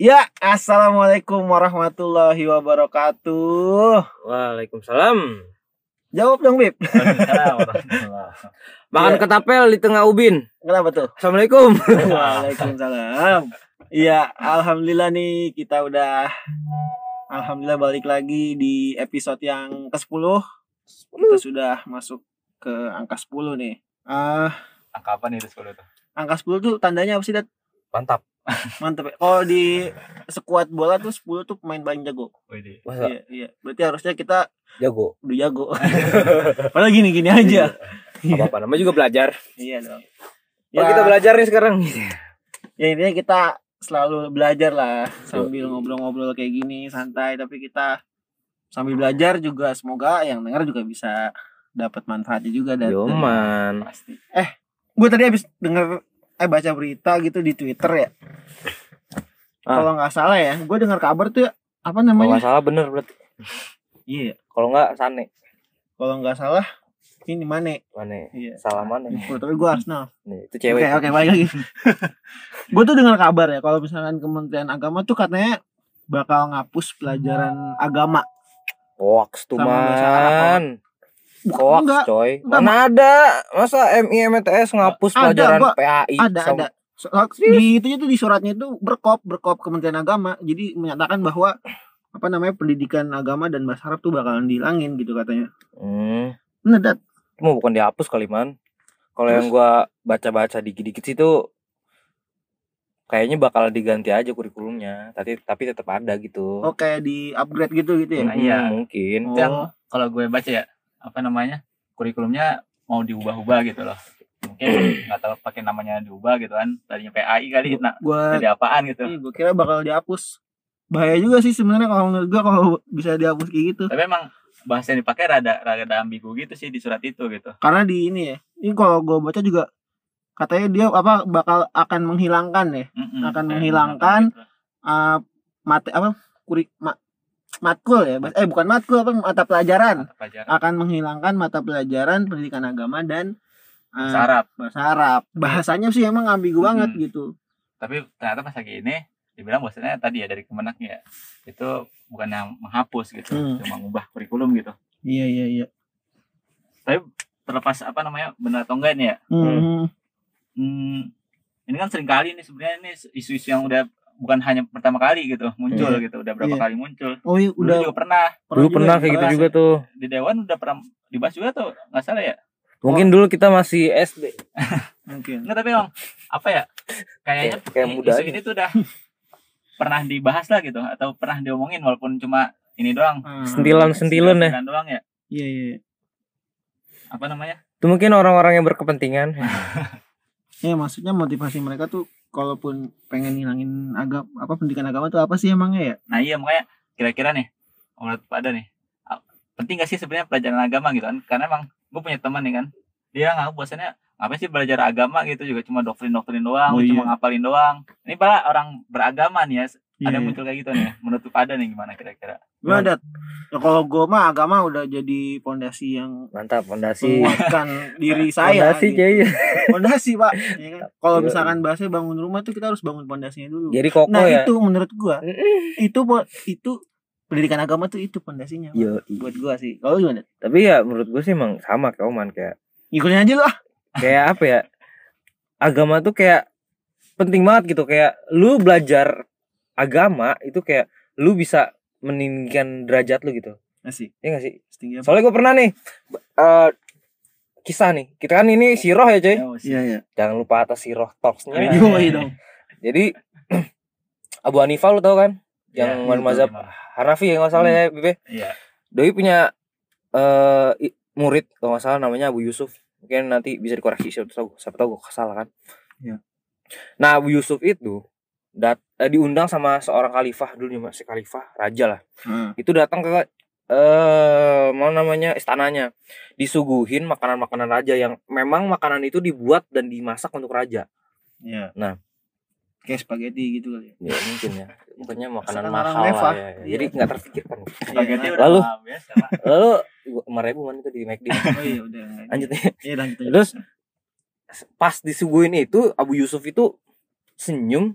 Ya, assalamualaikum warahmatullahi wabarakatuh. Waalaikumsalam. Jawab dong, Bib. Makan Iya. ketapel di tengah ubin. Kenapa tuh? Assalamualaikum. Waalaikumsalam. Iya, alhamdulillah nih kita udah alhamdulillah balik lagi di episode yang ke-10. Kita sudah masuk ke angka 10 nih. Ah, Angka apa nih itu 10 tuh? Angka 10 tuh tandanya apa sih, Dat? Mantap. Mantep. ya. Kalau di sekuat bola tuh 10 tuh pemain paling jago. Masa Iya, iya. Berarti harusnya kita jago. udah jago. Padahal gini-gini aja. Apa apa namanya juga belajar. Iya dong. Oh, kita belajar nih sekarang. ya intinya kita selalu belajar lah sambil ngobrol-ngobrol kayak gini santai tapi kita sambil belajar juga semoga yang dengar juga bisa dapat manfaatnya juga dari Yoman. Pasti. gue tadi habis denger eh baca berita gitu di Twitter ya Ah. kalau nggak salah ya gue dengar kabar tuh ya, apa Kalau namanya nggak salah bener berarti. iya Kalau nggak sane. kalau nggak salah ini mana Mana? iya Salah mana? Oh, tapi gue Arsenal Nih, itu Oke cewek. oke balik lagi. gue tuh dengar kabar ya kalau misalkan Kementerian Agama tuh katanya bakal ngapus pelajaran agama. Hoax tuh man. Bukan, Hoax enggak, coy. enggak, Mana ada? Masa MI MTS ngapus Ada, pelajaran gua- PAI? ada sama- ada. So- di itu tuh di suratnya itu berkop berkop Kementerian Agama. Jadi menyatakan bahwa apa namanya pendidikan agama dan bahasa Arab tuh bakalan dihilangin gitu katanya. Hmm. Bener dat. Itu mau bukan dihapus kali man. Kalau yang gua baca-baca dikit-dikit sih tuh kayaknya bakal diganti aja kurikulumnya. Tapi tapi tetap ada gitu. Oh kayak di upgrade gitu gitu ya. Nah, iya. Hmm, mungkin. Oh. Yang kalau gue baca ya, apa namanya? Kurikulumnya mau diubah-ubah gitu loh. Mungkin nggak tahu pakai namanya diubah gitu kan. Tadinya PAI kali, nah Gua jadi apaan gitu. Iya, gue kira bakal dihapus. Bahaya juga sih sebenarnya kalau menurut gue kalau bisa dihapus kayak gitu. Tapi emang bahasa yang dipakai rada rada ambigu gitu sih di surat itu gitu. Karena di ini ya. Ini kalau gue baca juga katanya dia apa bakal akan menghilangkan ya Mm-mm. Akan Kayak menghilangkan gitu. uh, mate apa kurik ma, matkul ya eh bukan matkul apa mata pelajaran Mata pelajaran akan menghilangkan mata pelajaran pendidikan agama dan uh, bahasa Arab. bahasa Arab bahasanya sih emang ambigu banget Hmm. gitu Tapi ternyata pas lagi ini dibilang bahwasanya tadi ya dari Kemenaknya ya, itu bukan yang menghapus gitu, Hmm. cuma mengubah kurikulum gitu. iya iya iya Terlepas apa namanya benar atau enggak ini ya, Hmm. hmm, ini kan sering kali nih sebenarnya ini isu-isu yang udah bukan hanya pertama kali gitu muncul Iya. gitu udah berapa Iya. kali muncul oh iya dulu udah juga pernah Dulu pernah juga kayak gitu juga tuh. di dewan udah pernah dibahas juga tuh nggak salah ya Mungkin dulu kita masih SD. mungkin nggak tapi emang apa ya kayaknya Kayak- muda isu aja. ini tuh udah pernah dibahas lah gitu atau pernah diomongin walaupun cuma ini doang Ah, Sentilan-sentilan ya. Sentilan doang ya iya iya iya. apa namanya Itu mungkin orang-orang yang berkepentingan. Ya maksudnya motivasi mereka tuh kalaupun pengen hilangin agama apa pendidikan agama tuh apa sih emangnya ya? nah iya makanya kira-kira nih menurut pada nih penting gak sih sebenarnya pelajaran agama gitu kan karena emang gue punya teman nih kan dia nggak bosannya ngapain sih belajar agama gitu juga cuma doktrin doktrin doang Oh, cuma iya. ngapalin doang ini para orang beragama nih ya ada yang Iya. muncul kayak gitu nih menurut pada nih gimana kira-kira Gua ada ya kalau gue mah agama udah jadi pondasi yang Mantap fondasi. menguatkan diri saya. Fondasi gitu. Pondasi pak. Ya kan? Kalau Iya. misalkan bahasnya bangun rumah tuh kita harus bangun pondasinya dulu. Jadi kokoh Nah ya. itu menurut gua itu itu pendidikan agama tuh itu pondasinya. Buat gua sih. Kalau gimana? tapi ya menurut gue sih emang sama kayak Oman kayak Ngikutin aja lu ah. kayak apa ya agama tuh kayak penting banget gitu kayak lu belajar agama itu kayak lu bisa meninggikan derajat lu gitu. Asik. ya gak sih? Setinggi apa? soalnya gue pernah nih eh kisah nih. Kita kan ini siroh ya cuy. Iya iya. jangan lupa atas siroh talksnya. Yo iya dong. jadi Abu Hanifah lu tau kan? Yang Ya, ya, mazhab Hanafi ya nggak salah ya Bebe iya. Doi punya eh i- murid kalau nggak salah namanya Abu Yusuf. Mungkin nanti bisa dikoreksi siapa tahu siapa tahu gue salah kan? Iya. nah Abu Yusuf itu dat eh, diundang sama seorang khalifah dulu nih masih khalifah raja lah Heeh. itu datang ke eh mau namanya istananya disuguhin makanan-makanan raja yang memang makanan itu dibuat dan dimasak untuk raja Iya. Nah. kayak spaghetti gitu kali. ya mungkin ya pokoknya makanan Masakan mahal lah ya, ya. Iya. jadi nggak terpikirkan Spaghetti Iya. udah Lalu? Pak. lalu lima ribu man itu di McD Oh iya udah. lanjut Iya lanjut. lanjut. Terus pas disuguhin itu Abu Yusuf itu senyum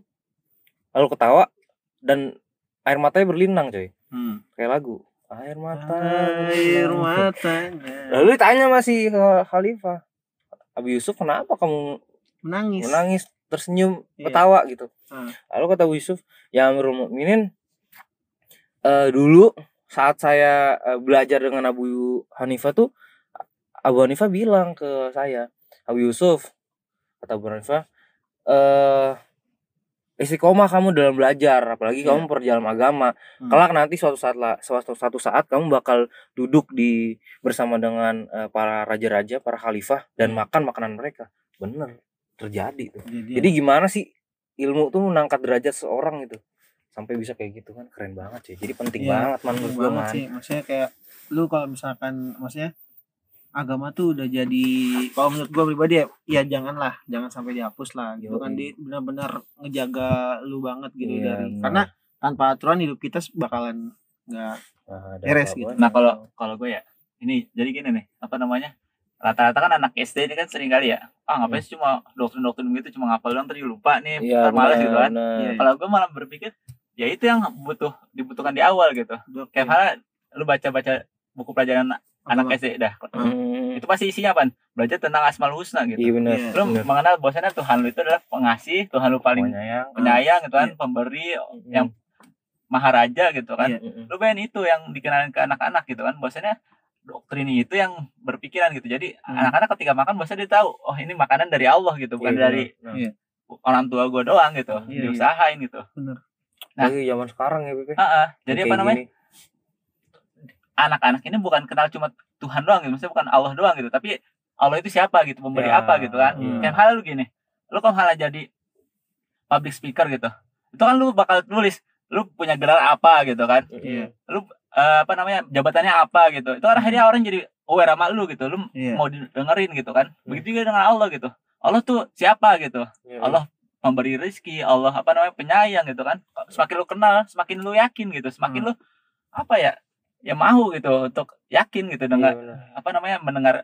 lalu ketawa dan air matanya berlinang coy Hmm. kayak lagu air mata Air matanya lalu ditanya masih ke Khalifah Abi Yusuf kenapa kamu menangis. menangis tersenyum Iya. ketawa gitu Hmm. lalu kata Abu Yusuf ya Amirul Mukminin eh dulu saat saya eh, belajar dengan Abu Hanifah tuh Abu Hanifah bilang ke saya Abu Yusuf kata Abu Hanifah eh istiqomah kamu dalam belajar apalagi Iya. kamu perjalanan agama Hmm. kelak nanti suatu saat lah suatu satu saat kamu bakal duduk di bersama dengan eh, para raja-raja para khalifah dan Hmm. makan makanan mereka bener terjadi tuh Jadi, jadi gimana sih ilmu tuh mengangkat derajat seorang gitu sampai bisa kayak gitu kan keren banget sih jadi penting Iya, banget man menurut banget man sih. Maksudnya kayak lu kalau misalkan maksudnya agama tuh udah jadi kalau menurut gua pribadi ya, ya janganlah, jangan sampai dihapus lah gitu kan Yoi. di benar-benar ngejaga lu banget gitu Iya, dari benar. karena tanpa aturan hidup kita bakalan nggak Nah, ada beres gitu. Nah kalau kalau gue ya ini jadi gini nih apa namanya rata-rata kan anak SD ini kan sering kali ya ah ngapain sih cuma doktrin-doktrin gitu cuma ngapal doang terus lupa nih iya ntar malas gitu kan benar. Iya. kalau gue malah berpikir ya itu yang butuh dibutuhkan di awal gitu Oke. kayak lu baca-baca buku pelajaran anak. SD dah Hmm, itu pasti isinya apa belajar tentang asmaul husna gitu iya benar Iya. lu benar. mengenal bahwasanya Tuhan lu itu adalah pengasih Tuhan lu paling Penyayang. penyayang gitu kan Iya. pemberi Hmm. yang maharaja gitu kan Iya. Hmm, lu pengen itu yang dikenalin ke anak-anak gitu kan bahwasanya doktrin itu yang berpikiran gitu jadi Hmm. anak-anak ketika makan bahwasanya dia tahu oh ini makanan dari Allah gitu bukan Iya, dari. Iya. orang tua gue doang gitu Iya, iya. diusahain gitu Bener. Nah. Lagi zaman sekarang ya Bebe Ah, ah. jadi Kayak apa namanya gini. Anak-anak ini bukan kenal cuma Tuhan doang gitu maksudnya bukan Allah doang gitu tapi Allah itu siapa gitu memberi Ya, apa gitu kan. hmm. kayak hal lu gini lu kalau malah jadi public speaker gitu itu kan lu bakal tulis lu punya gelar apa gitu kan. Iya. Eh, apa namanya jabatannya apa gitu. Itu kan akhirnya orang jadi aware sama lu gitu lu Iya. mau didengerin gitu kan. Begitu juga dengan Allah gitu. Allah tuh siapa gitu? Iya, Allah memberi rezeki Allah apa namanya penyayang gitu kan. Semakin lu kenal semakin lu yakin gitu. Semakin Hmm. lu apa ya ya mau gitu untuk yakin gitu iya, dengan benar. apa namanya mendengar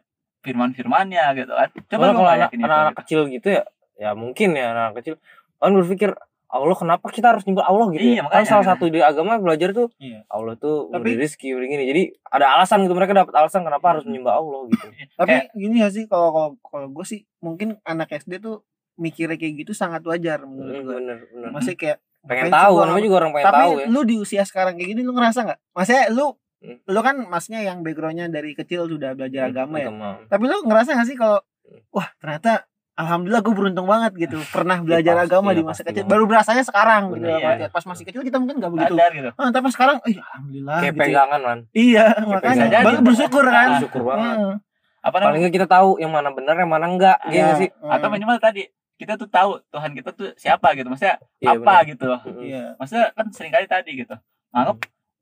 firman-firmannya gitu kan coba Soalnya kalau anak, anak, gitu. kecil gitu ya ya mungkin ya anak kecil kan berpikir Allah kenapa kita harus nyembah Allah gitu Iya, ya? kan makanya. salah satu di agama belajar tuh Iya. Allah tuh Tapi- memberi rezeki begini jadi ada alasan gitu mereka dapat alasan kenapa harus menyembah Allah gitu Tapi Kayak- gini gak sih kalau kalau kalau gue sih mungkin anak SD tuh mikirnya kayak gitu sangat wajar menurut Hmm, gue. bener bener Masih kayak pengen tahu namanya juga orang pengen tapi tahu ya lu di usia sekarang kayak gini lu ngerasa nggak? Maksudnya lu Hmm. lu kan masnya yang backgroundnya dari kecil sudah belajar agama ya. Agama. Tapi lu ngerasa gak sih kalau Hmm. wah ternyata alhamdulillah gue beruntung banget gitu pernah belajar pasti, agama di iya, masa kecil. banget. Baru berasanya sekarang gitu. Bener, dalam iya. arti, Pas masih kecil kita mungkin gak begitu. sadar gitu Ah, tapi sekarang, ih alhamdulillah kayak gitu. ya. pegangan man Iya, makanya bisa jadi. baru bersyukur kan. Ah, syukur banget Hmm. apa paling namanya kita tahu yang mana benar yang mana enggak Iya. iya nggak sih atau Hmm. minimal tadi kita tuh tahu Tuhan kita tuh siapa gitu maksudnya Iya, apa benar. gitu Mm-mm. Iya. maksudnya kan sering kali tadi gitu anggap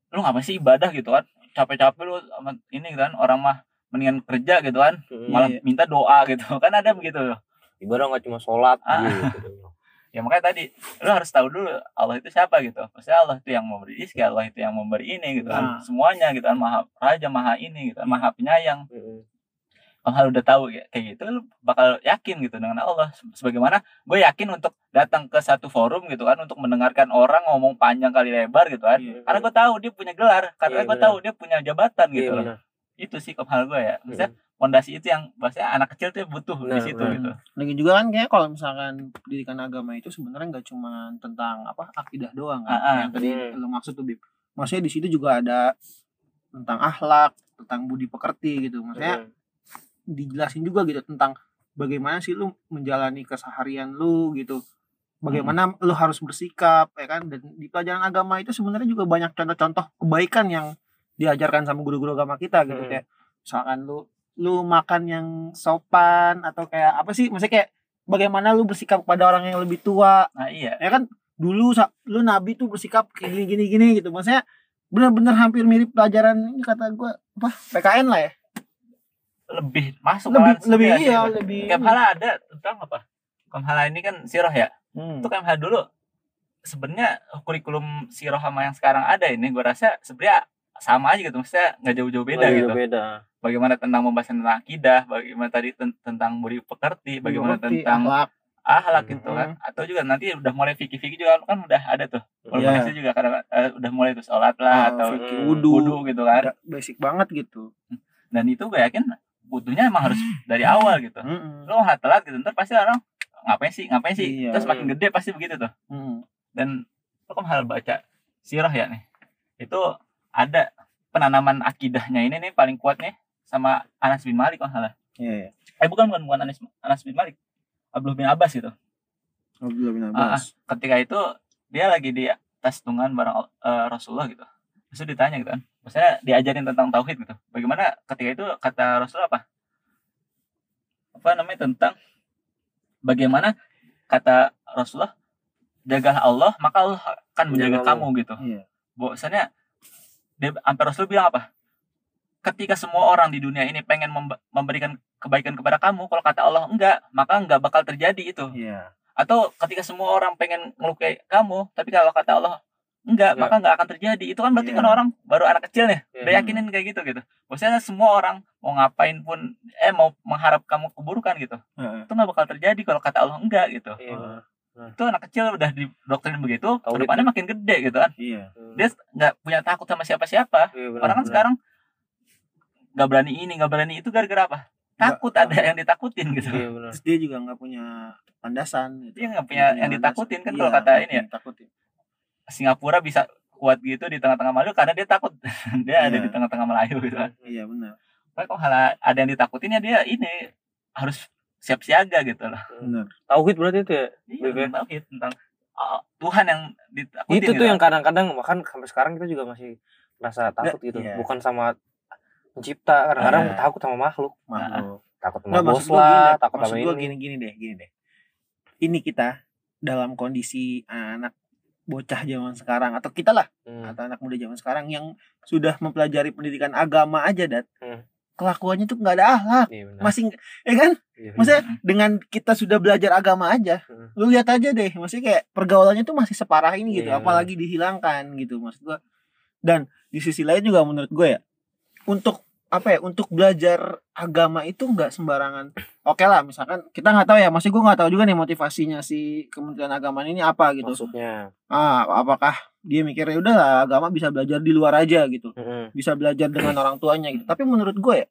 lu ngapain sih ibadah gitu kan capek-capek lu sama ini gitu kan orang mah mendingan kerja gitu kan Mm-mm. malah Iya. minta doa gitu kan ada begitu loh ibadah nggak cuma sholat Ah. gitu ya makanya tadi lu harus tahu dulu Allah itu siapa gitu maksudnya Allah itu yang memberi rezeki Allah itu yang memberi ini gitu Nah. kan semuanya gitu kan maha raja maha ini gitu kan maha penyayang Mm-mm. Kalau udah tahu ya kayak gitu lu bakal yakin gitu dengan Allah Se- sebagaimana gue yakin untuk datang ke satu forum gitu kan untuk mendengarkan orang ngomong panjang kali lebar gitu kan Iya. karena gue tahu dia punya gelar karena Iya, gue tahu dia punya jabatan Iya, gitu loh benar. itu sih hal gue ya maksudnya Mm-mm. fondasi itu yang bahasanya anak kecil tuh butuh di Benar, situ benar. gitu Lagi juga kan kayak kalau misalkan pendidikan agama itu sebenarnya nggak cuma tentang apa akidah doang kan. Ah, ah. Yang tadi Hmm. lo maksud tuh Bib. Maksudnya di situ juga ada tentang akhlak, tentang budi pekerti gitu. Maksudnya. Dijelasin juga gitu tentang bagaimana sih lu menjalani keseharian lu gitu. Bagaimana lu harus bersikap ya kan? Dan di pelajaran agama itu sebenarnya juga banyak contoh-contoh kebaikan yang diajarkan sama guru-guru agama kita gitu. Hmm. kayak misalkan lu lu makan yang sopan atau kayak apa sih? Maksudnya kayak bagaimana lu bersikap kepada orang yang lebih tua. Nah iya. Ya kan? Dulu lu nabi tuh bersikap kayak gini gini gini gitu. Maksudnya benar-benar hampir mirip pelajaran ini kata gua apa? PKN lah ya lebih masuk lebih lebih sebenarnya iya gitu. lebih Kemhala ada tentang apa? Kemhala ini kan siroh ya? Hmm. itu Kemhala dulu. Sebenarnya kurikulum siroh sama yang sekarang ada ini gue rasa sebenarnya sama aja gitu. Maksudnya nggak jauh-jauh beda Nggak gitu. beda bagaimana tentang membahas tentang akidah bagaimana tadi ten- tentang budi pekerti bagaimana pekerti, tentang akhlak. ahlak Hmm. gitu kan. Atau juga nanti udah mulai fikih-fikih juga kan udah ada tuh. Organisasi juga kadang eh, udah mulai tuh sholat lah Ah, atau hmm, wudu, gitu kan. Basic banget gitu. Dan itu gue yakin butuhnya emang harus dari awal gitu Mm-mm. lo nggak telat gitu ntar pasti orang ngapain sih ngapain sih Iya. terus makin gede pasti begitu tuh Mm. dan lo kan hal baca sirah ya nih itu ada penanaman akidahnya ini nih paling kuat nih sama Anas bin Malik kalau nggak salah Iya, iya. eh bukan bukan bukan Anas Anas bin Malik Abdullah bin Abbas gitu Abdullah bin Ah, Abbas. ketika itu dia lagi di atas tungan bareng eh, Rasulullah gitu terus ditanya gitu kan maksudnya diajarin tentang tauhid gitu. Bagaimana ketika itu kata Rasulullah apa? Apa namanya? Tentang bagaimana kata Rasulullah jagalah Allah maka Allah akan menjaga Menjaga kamu gitu. Iya. bahwasanya dia sampai Rasul bilang apa? Ketika semua orang di dunia ini pengen memberikan kebaikan kepada kamu kalau kata Allah enggak maka enggak bakal terjadi itu. Iya. atau ketika semua orang pengen ngelukai kamu tapi kalau kata Allah enggak Enggak. maka enggak akan terjadi itu kan berarti Iya. kan orang baru anak kecil nih Iya. udah yakinin kayak gitu gitu maksudnya semua orang mau ngapain pun eh mau mengharap kamu keburukan gitu Heeh. itu nggak bakal terjadi kalau kata Allah enggak gitu Iya. Ah, itu anak kecil udah didoktrin begitu Tahu ke depannya makin gede gitu kan Iya. dia nggak punya takut sama siapa-siapa Iya, benar, orang kan benar. sekarang nggak berani ini nggak berani itu gara-gara apa takut Nggak- ada yang ditakutin gitu Iya benar. Terus dia juga nggak punya landasan gitu. dia nggak punya yang ditakutin kan Iya, kalau kata ini ya Ditakutin. Singapura bisa kuat gitu di tengah-tengah Melayu karena dia takut dia ada Iya. di tengah-tengah Melayu gitu kan. Iya benar. Tapi kalau hal ada yang ditakutin ya dia ini harus siap siaga gitu loh. Benar. Tauhid berarti itu ya. Iya, tentang tauhid, tentang uh, Tuhan yang ditakutin. itu gitu tuh kan. yang kadang-kadang bahkan sampai sekarang kita juga masih merasa takut gitu iya. bukan sama pencipta kadang-kadang Ah. takut sama makhluk Makhluk. takut sama Nggak, bos lah takut sama gua ini gini gini deh, gini deh. Ini kita dalam kondisi anak bocah zaman sekarang atau kita lah Hmm. atau anak muda zaman sekarang yang sudah mempelajari pendidikan agama aja dat Hmm. kelakuannya tuh nggak ada akhlak Iya, benar. masih ya kan Iya, benar. maksudnya dengan kita sudah belajar agama aja Hmm. lu lihat aja deh maksudnya kayak pergaulannya tuh masih separah ini gitu Iya, apalagi dihilangkan gitu maksud gua dan di sisi lain juga menurut gue ya untuk apa ya untuk belajar agama itu nggak sembarangan oke lah misalkan kita nggak tahu ya masih gue nggak tahu juga nih motivasinya si Kementerian Agama ini apa gitu. Maksudnya? Ah apakah dia mikirnya udah lah agama bisa belajar di luar aja gitu. Mm-mm. bisa belajar dengan orang tuanya gitu. Tapi menurut gue ya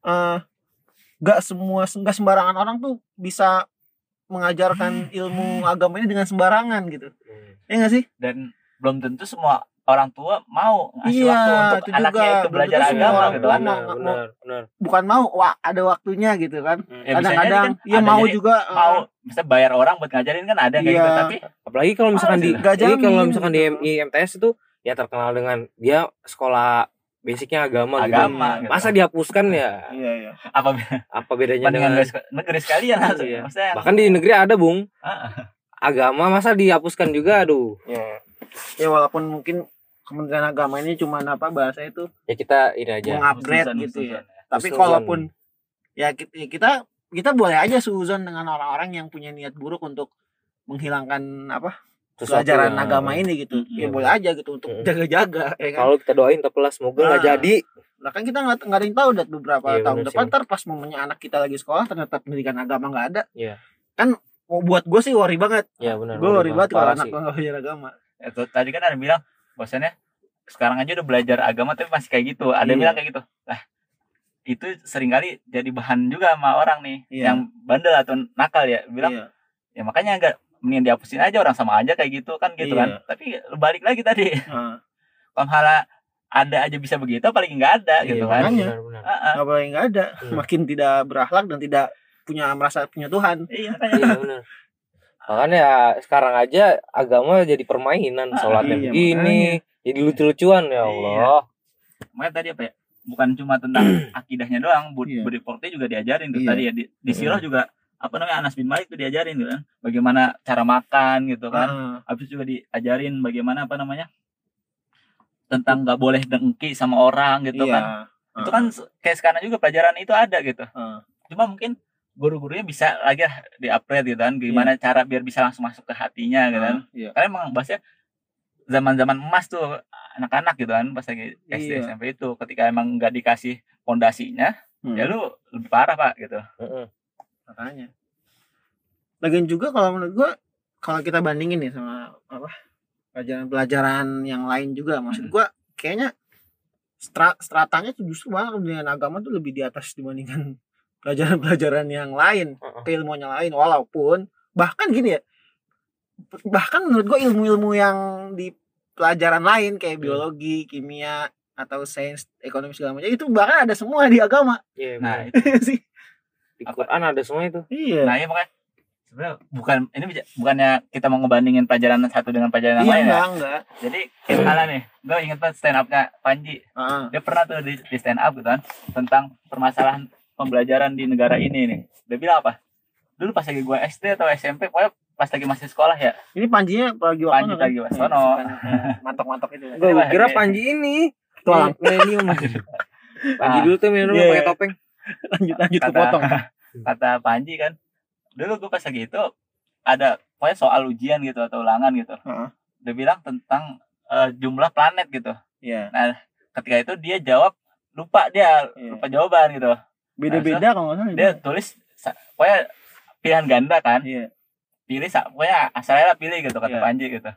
eh nggak semua sembarangan orang tuh bisa mengajarkan ilmu agama ini dengan sembarangan gitu. Hmm. ya nggak sih? Dan belum tentu semua orang tua mau ngasih Iya, waktu untuk itu anaknya juga. itu belajar semua agama orang gitu tua kan. mau- benar benar benar bukan mau wah ada waktunya gitu kan Hmm. Ya, kadang-kadang jadi kan iya ada mau jadi juga eh, Mau bisa bayar orang buat ngajarin kan ada kayak Iya. gitu tapi apalagi kalau misalkan di jadi kalau jamin misalkan di gitu. M- IMTS itu ya terkenal dengan dia sekolah basicnya agama, gitu agama gitu. masa dihapuskan ya iya iya apa apa bedanya dengan dengan negeri, sekalian langsung. Iya. Maksudnya bahkan di negeri ada bung agama masa dihapuskan juga aduh ya ya walaupun mungkin Kementerian Agama ini cuma apa bahasa itu ya kita ini aja mengupgrade Susan, gitu ya Susan. tapi Husnuzon. kalaupun ya kita kita kita boleh aja suzon dengan orang-orang yang punya niat buruk untuk menghilangkan apa Sesuatu pelajaran yang- agama ini gitu Mm-mm. ya boleh aja gitu untuk jaga-jaga ya kan kalau kita doain tapi lah semoga nggak Ah. jadi Lah kan kita nggak nggak ada yang tahu dat beberapa Iya, tahun sih, depan ntar pas momennya anak kita lagi sekolah ternyata pendidikan agama nggak ada. Iya. Kan mau buat gue sih worry banget. ya benar Gue worry banget kalau anak gue nggak belajar agama. itu tadi kan ada bilang bahwasannya sekarang aja udah belajar agama tapi masih kayak gitu ada yang Iya. bilang kayak gitu lah itu sering kali jadi bahan juga sama orang nih Iya. yang bandel atau nakal ya bilang Iya. ya makanya agak mending dihapusin aja orang sama aja kayak gitu kan gitu Iya. kan tapi balik lagi tadi Nah, malah ada aja bisa begitu apalagi nggak ada Iya, gitu kan Makanya. benar, benar. Ah, ah. nggak ada. Hmm. Makin tidak berakhlak dan tidak punya merasa punya Tuhan. iya iya benar makanya ya sekarang aja agama jadi permainan Ah, sholatnya iya, begini jadi lucu-lucuan ya Iya. Allah makanya tadi apa ya bukan cuma tentang akidahnya doang bud Iya. budi pekerti juga diajarin tuh Iya. tadi ya di, di sirah juga apa namanya Anas bin Malik tuh diajarin gitu kan bagaimana cara makan gitu kan Ah, habis juga diajarin bagaimana apa namanya tentang nggak boleh dengki sama orang gitu iya. kan itu kan se- kayak sekarang juga pelajaran itu ada gitu Ah. cuma mungkin guru-gurunya bisa lagi di upgrade gitu kan gimana cara biar bisa langsung masuk ke hatinya gitu kan Ah, Iya. karena emang bahasnya zaman-zaman emas tuh anak-anak gitu kan pas lagi SD Iya. SMP itu ketika emang nggak dikasih pondasinya Hmm, ya lu lebih parah pak gitu Heeh. makanya. lagian juga kalau menurut gua kalau kita bandingin nih sama apa pelajaran-pelajaran yang lain juga maksud Hmm. gua kayaknya stra- stratanya tuh justru malah dengan agama tuh lebih di atas dibandingkan pelajaran-pelajaran yang lain Heeh. keilmuannya lain walaupun bahkan gini ya bahkan menurut gua ilmu-ilmu yang di pelajaran lain kayak Hmm. biologi kimia atau sains ekonomi segala macam itu bahkan ada semua di agama Iya, nah sih di Quran ada semua itu. iya nah iya makanya sebenarnya bukan ini bukannya kita mau ngebandingin pelajaran satu dengan pelajaran yang iya lain ya enggak enggak jadi kayak misalnya nih gue inget banget stand upnya Panji Heeh. dia pernah tuh di, di stand up gitu kan tentang permasalahan pembelajaran di negara ini nih dia bilang apa dulu pas lagi gue SD atau SMP pokoknya pas lagi masih sekolah ya Ini panjinya Panji Panji Wakono kan? Eh, bukan, eh, Mantok-mantok itu. Gue Iya, kira iya. Panji ini. Tualang. Milenium. Panji Ah, dulu tuh milenium Iya, pakai iya. topeng. Lanjut lanjut Kata- kepotong. kata Panji kan dulu gue pas lagi itu ada pokoknya soal ujian gitu atau ulangan gitu Heeh. dia bilang tentang eh, jumlah planet gitu Iya. ketika itu dia jawab lupa dia Iya. lupa jawaban gitu Beda-beda kalau nggak salah. dia tulis pokoknya pilihan ganda kan Iya. pilih pokoknya asalnya lah pilih gitu kata Iya. Panji gitu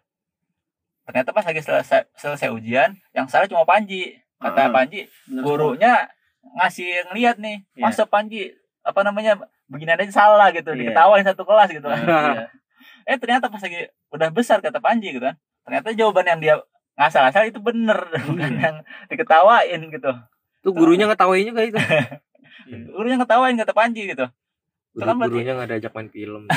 ternyata pas lagi selesai selesai ujian yang salah cuma Panji kata Ah, Panji bener gurunya ngasih ngeliat nih Iya. masa Panji apa namanya begini aja salah gitu Iya. diketawain satu kelas gitu Iya. eh ternyata pas lagi udah besar kata Panji gitu kan ternyata jawaban yang dia ngasal-asal itu bener bukan Iya. yang diketawain gitu Tuh gurunya ngetawain juga itu. Iya. gurunya ngetawain kata Panji gitu Itu kan berarti- Gurunya nggak diajak main film.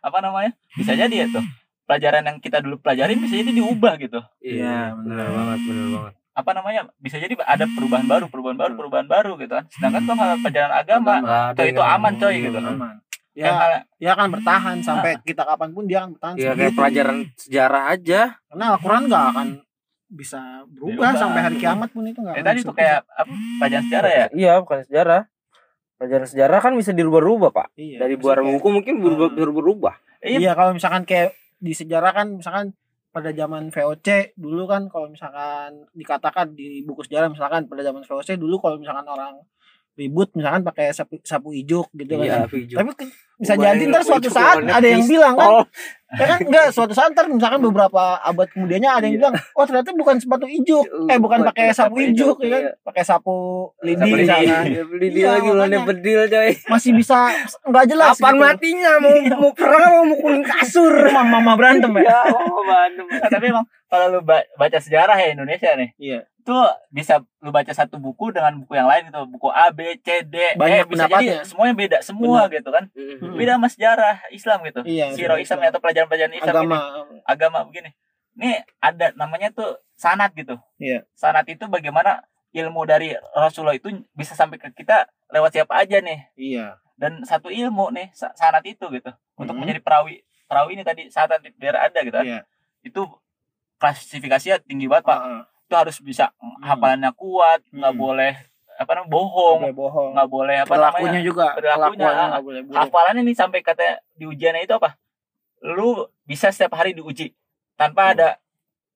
apa namanya bisa jadi ya tuh pelajaran yang kita dulu pelajarin bisa jadi diubah gitu Iya, benar benar. banget, benar banget. apa namanya bisa jadi ada perubahan baru perubahan baru perubahan baru gitu kan sedangkan tuh hal pelajaran agama ada itu aman, coy, gitu. Aman. Ya, hal- dia akan bertahan sampai kita kapan pun dia akan bertahan. Ya kayak pelajaran sejarah aja. Karena Al-Quran nggak akan bisa berubah Diubah. sampai hari kiamat pun itu nggak. ya tadi tuh kayak apa pelajaran sejarah ya Iya, bukan sejarah. Pelajaran sejarah kan bisa dirubah-rubah, Pak. berubah. Iya, Dari buah kayak- buku mungkin berubah Hmm. berubah. iya Iya kalau misalkan kayak di sejarah kan misalkan pada zaman VOC dulu kan kalau misalkan dikatakan di buku sejarah misalkan pada zaman VOC dulu kalau misalkan orang ribut misalkan pakai sapu sapu ijuk gitu kan. Iya, Fijo. Tapi ke- bisa jadi ntar suatu ijuk, saat ada yang bilang kan, ya kan enggak suatu saat ntar misalkan beberapa abad kemudiannya ada yang Iya. bilang, oh ternyata bukan sepatu ijuk, eh bukan pakai sapu ijuk, ijuk, ya kan, iya. pakai sapu lidi Sapu lidi. Iya, Iya, lagi ulannya bedil coy. masih bisa nggak jelas. Kapan gitu. matinya mau mau perang mau mukulin kasur? Mama, mama berantem ya. Ya, oh. Nah, tapi emang kalau lu ba- baca sejarah ya Indonesia nih Iya. Itu bisa lu baca satu buku dengan buku yang lain gitu buku A B C D Banyak E bisa jadi semuanya beda semua gitu kan Hmm. beda sama sejarah Islam gitu Iya. siro Islam atau pelajaran-pelajaran Islam agama. ini agama begini ini ada namanya tuh sanat gitu Iya. sanat itu bagaimana ilmu dari Rasulullah itu bisa sampai ke kita lewat siapa aja nih Iya. dan satu ilmu nih sa- sanat itu gitu untuk Mhm. menjadi perawi perawi ini tadi sanat biar ada gitu kan. Iya. itu klasifikasinya tinggi banget pak Heeh. Itu harus bisa hafalannya kuat nggak Hmm. boleh apa namanya bohong Boleh bohong. nggak boleh apa Perilakunya namanya juga. Perilakunya, ah. nggak hafalannya nih sampai kata di ujiannya itu apa lu bisa setiap hari diuji tanpa Hmm. ada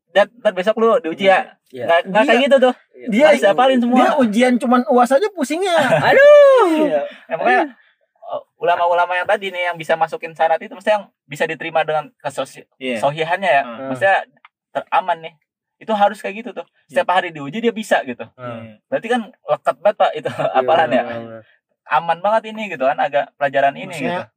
dan ntar besok lu diuji ya Iya. nggak nggak Dia- kayak gitu tuh Dia harus dihafalin semua Dia ujian cuman uas aja pusingnya. Aduh. Iya. Ya, makanya uh, ulama-ulama yang tadi nih yang bisa masukin syarat itu mesti yang bisa diterima dengan kesosi Iya. sohihannya ya Hmm. maksudnya teraman nih itu harus kayak gitu tuh. Iya. setiap hari diuji dia bisa gitu. Hmm. berarti kan lekat banget pak itu apalan ya? Iya, aman banget ini gitu kan agak pelajaran ini Maksudnya- gitu.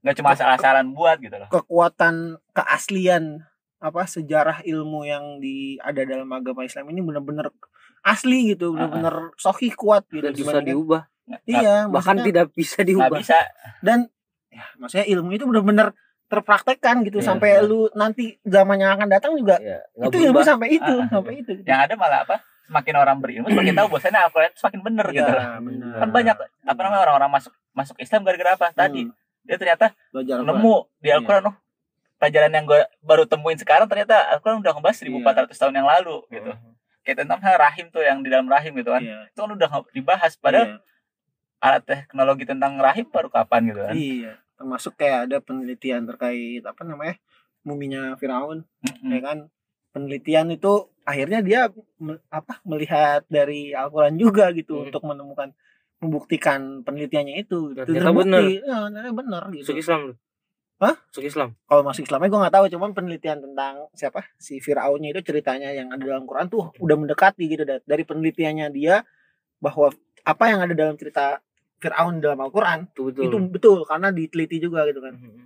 Nggak cuma asal-asalan buat gitu loh. Kekuatan keaslian apa sejarah ilmu yang di ada dalam agama Islam ini benar-benar asli gitu, benar-benar sohih kuat gitu Dan dibandingkan- diubah. Iya, Bahkan tidak bisa diubah. bisa. Dan ya, maksudnya ilmu itu benar-benar terpraktekkan gitu Iya, sampai iya. lu nanti zaman yang akan datang juga Iya, nggak itu ilmu sampai itu, Ah, ah. sampai itu. gitu. yang ada malah apa? Semakin orang berilmu semakin tahu bahwasanya Al-Quran itu semakin bener gitu loh. Iya, benar. kan banyak apa namanya orang-orang masuk masuk Islam gara-gara apa? Tadi. Hmm, dia ternyata belajar nemu di Al-Quran oh pelajaran yang gue baru temuin sekarang ternyata Al-Quran udah ngebahas 1400 tahun yang lalu gitu. Kayak tentang rahim tuh yang di dalam rahim gitu kan. Iya. itu kan udah dibahas padahal alat teknologi tentang rahim baru kapan gitu kan. Iya, termasuk kayak ada penelitian terkait apa namanya muminya Firaun, Mm-mm. ya kan? Penelitian itu akhirnya dia me- apa melihat dari Al-Quran juga gitu Hmm. untuk menemukan membuktikan penelitiannya itu Dan itu ternyata terbukti ya, ternyata bener gitu Masuk Islam. Hah? Masuk Islam. kalau masuk Islamnya gue nggak tahu cuman penelitian tentang siapa si Firaunnya itu ceritanya yang ada dalam Quran tuh udah mendekati gitu da- dari penelitiannya dia bahwa apa yang ada dalam cerita Firaun dalam Al-Quran Itu betul. itu betul karena diteliti juga gitu kan Mhm.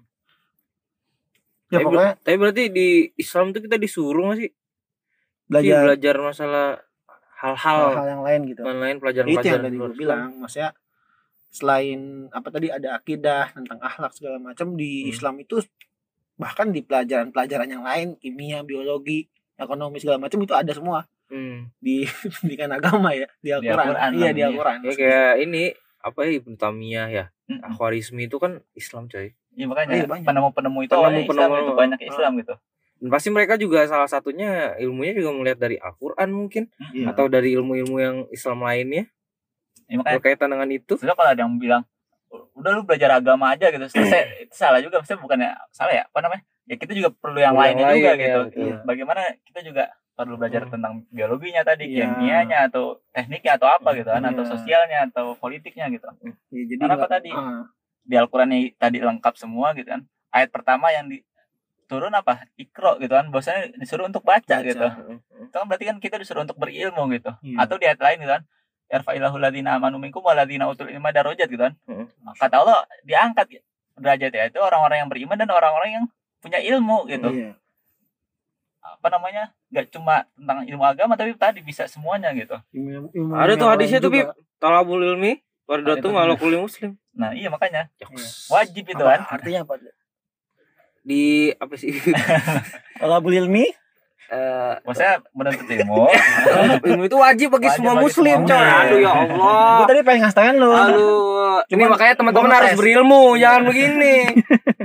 ya Tapi- pokoknya Tapi berarti di Islam tuh kita disuruh nggak sih? Belajar belajar masalah hal-hal hal-hal yang lain gitu lain lain itu yang pelajaran-pelajaran tadi gue bilang maksudnya selain apa tadi ada akidah tentang akhlak segala macam di Hmm. Islam itu bahkan di pelajaran-pelajaran yang lain kimia biologi ekonomi segala macam itu ada semua Hmm. di pendidikan agama ya di Al-Quran iya di. Al-Quran Ya kayak ini apa ya Ibnu Tamiyah ya. Mm-mm. Akhwarizmi itu kan Islam coy. Iya makanya Iya, banyak. penemu-penemu itu awalnya Islam Penemu-penemu. itu banyak Islam gitu. Dan pasti mereka juga salah satunya ilmunya juga melihat dari Al-Qur'an mungkin Iya. atau dari ilmu-ilmu yang Islam lainnya Iya makanya berkaitan dengan itu. sebenarnya kalau ada yang bilang udah lu belajar agama aja gitu selesai itu salah juga maksudnya bukannya salah ya apa namanya ya kita juga perlu yang yang lainnya juga lain, ya, gitu betul. bagaimana kita juga perlu belajar Hmm. tentang biologinya tadi Iya. kimianya atau tekniknya atau apa gitu kan atau Iya. sosialnya atau politiknya gitu Ya, jadi Karena apa tadi? ah, di Al-Quran ini tadi lengkap semua gitu kan ayat pertama yang di turun apa ikro gitu kan bahwasanya disuruh untuk baca, Baca. gitu itu kan berarti kan kita disuruh untuk berilmu gitu Iya. atau di ayat lain gitu kan yarfa'illahu ladina amanu minkum waladina utul ilma darajat gitu kan kata Allah diangkat derajat ya itu orang-orang yang beriman dan orang-orang yang punya ilmu gitu iya. Apa namanya nggak cuma tentang ilmu agama tapi tadi bisa semuanya gitu Ilmu- ilmu Ada tuh hadisnya tuh. Bib. Talabul ilmi Ada wardatu tuh. ala kulli muslim. nah iya makanya Yoks. wajib itu kan artinya apa Di apa sih? kalau ilmi Eh, maksudnya menuntut ilmu ilmu itu wajib bagi Wajib semua bagi muslim, semua coy. Aduh ya Allah. gue tadi pengen ngasih tangan lu Aduh, ini makanya teman-teman harus berilmu, jangan begini.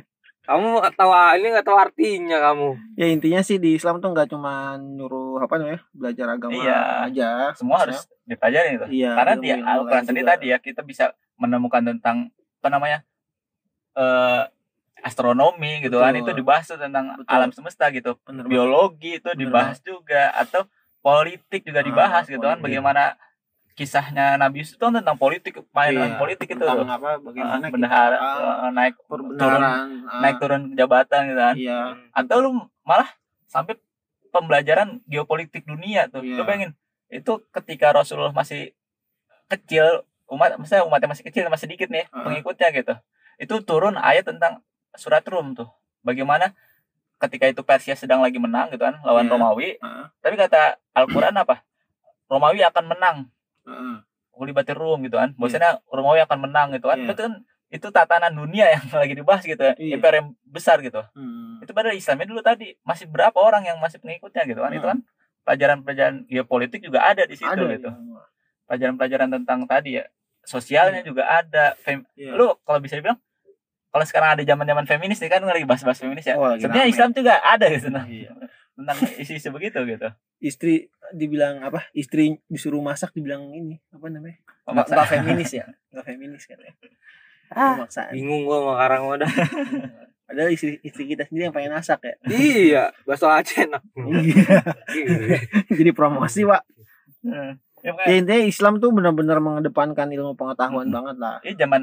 kamu tahu ini nggak tahu artinya kamu. ya intinya sih di Islam tuh nggak cuma nyuruh apa namanya belajar agama Iya. aja semua harus dipelajari itu iya karena di ilmu-ilmu Al-Quran sendiri tadi ya kita bisa menemukan tentang apa namanya eh astronomi gitu kan Betul. itu dibahas tuh tentang Betul. alam semesta gitu Bener biologi itu Bener dibahas juga atau politik juga Ah, dibahas gitu kan politik. bagaimana kisahnya Nabi Yusuf itu kan tentang politik main Iya, politik itu tentang apa bagaimana kita bendahara ah, eh, naik turun ah, naik turun jabatan gitu kan. Iya. Atau lu malah sampai pembelajaran geopolitik dunia tuh. Iya. lu bayangin itu ketika Rasulullah masih kecil umat misalnya umatnya masih kecil masih dikit nih Ah. pengikutnya gitu. Itu turun ayat tentang surat Rum tuh. Bagaimana ketika itu Persia sedang lagi menang gitu kan lawan Iya. Romawi. Ah, tapi kata Al-Quran apa? Romawi akan menang ah, Ulibatir Rum gitu kan bahwasanya Romawi akan menang gitu kan Iya. itu kan itu tatanan dunia yang lagi dibahas gitu ya Iya. imperium besar gitu hmm. itu padahal Islamnya dulu tadi masih berapa orang yang masih pengikutnya gitu kan itu Hmm. kan pelajaran-pelajaran geopolitik juga ada di situ ada gitu ya. pelajaran-pelajaran tentang tadi ya sosialnya juga ada Fem- Iya. lu kalau bisa dibilang kalau sekarang ada zaman-zaman feminis nih kan lagi bahas-bahas feminis ya lagi sebenarnya. Islam juga ada gitu nah, Iya. Tentang isu-isu begitu gitu? Istri dibilang apa? Istri disuruh masak dibilang ini apa namanya? Nggak Pemaksa- nggak feminis ya? Nggak feminis katanya. Ah, pemaksaan bingung gua sama karang wadah. padahal istri istri kita sendiri yang pengen masak ya. Iya, bakso Aceh enak. Iya. jadi promosi pak. Hmm. ya, ya intinya Islam tuh benar-benar mengedepankan ilmu pengetahuan Mm-mm. banget lah. Ini zaman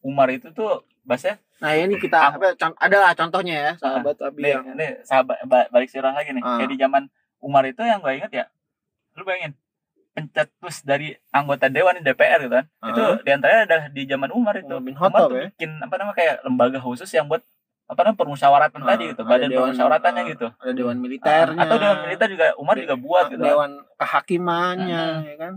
Umar itu tuh bahasnya nah ini kita apa con- ada lah contohnya ya sahabat Abi nih, yang nih sahabat ba- balik sirah lagi nih Ah. kayak di zaman Umar itu yang gue inget ya lu bayangin pencetus dari anggota dewan di DPR gitu kan itu Ah. di antaranya adalah di zaman Umar itu Umar bin Umar tuh ya. bikin apa namanya kayak lembaga khusus yang buat apa namanya permusyawaratan Ah, tadi gitu ada badan dewan- permusyawaratannya ah, gitu ada dewan militernya atau dewan militer juga Umar juga buat gitu dewan kehakimannya Ah. ya kan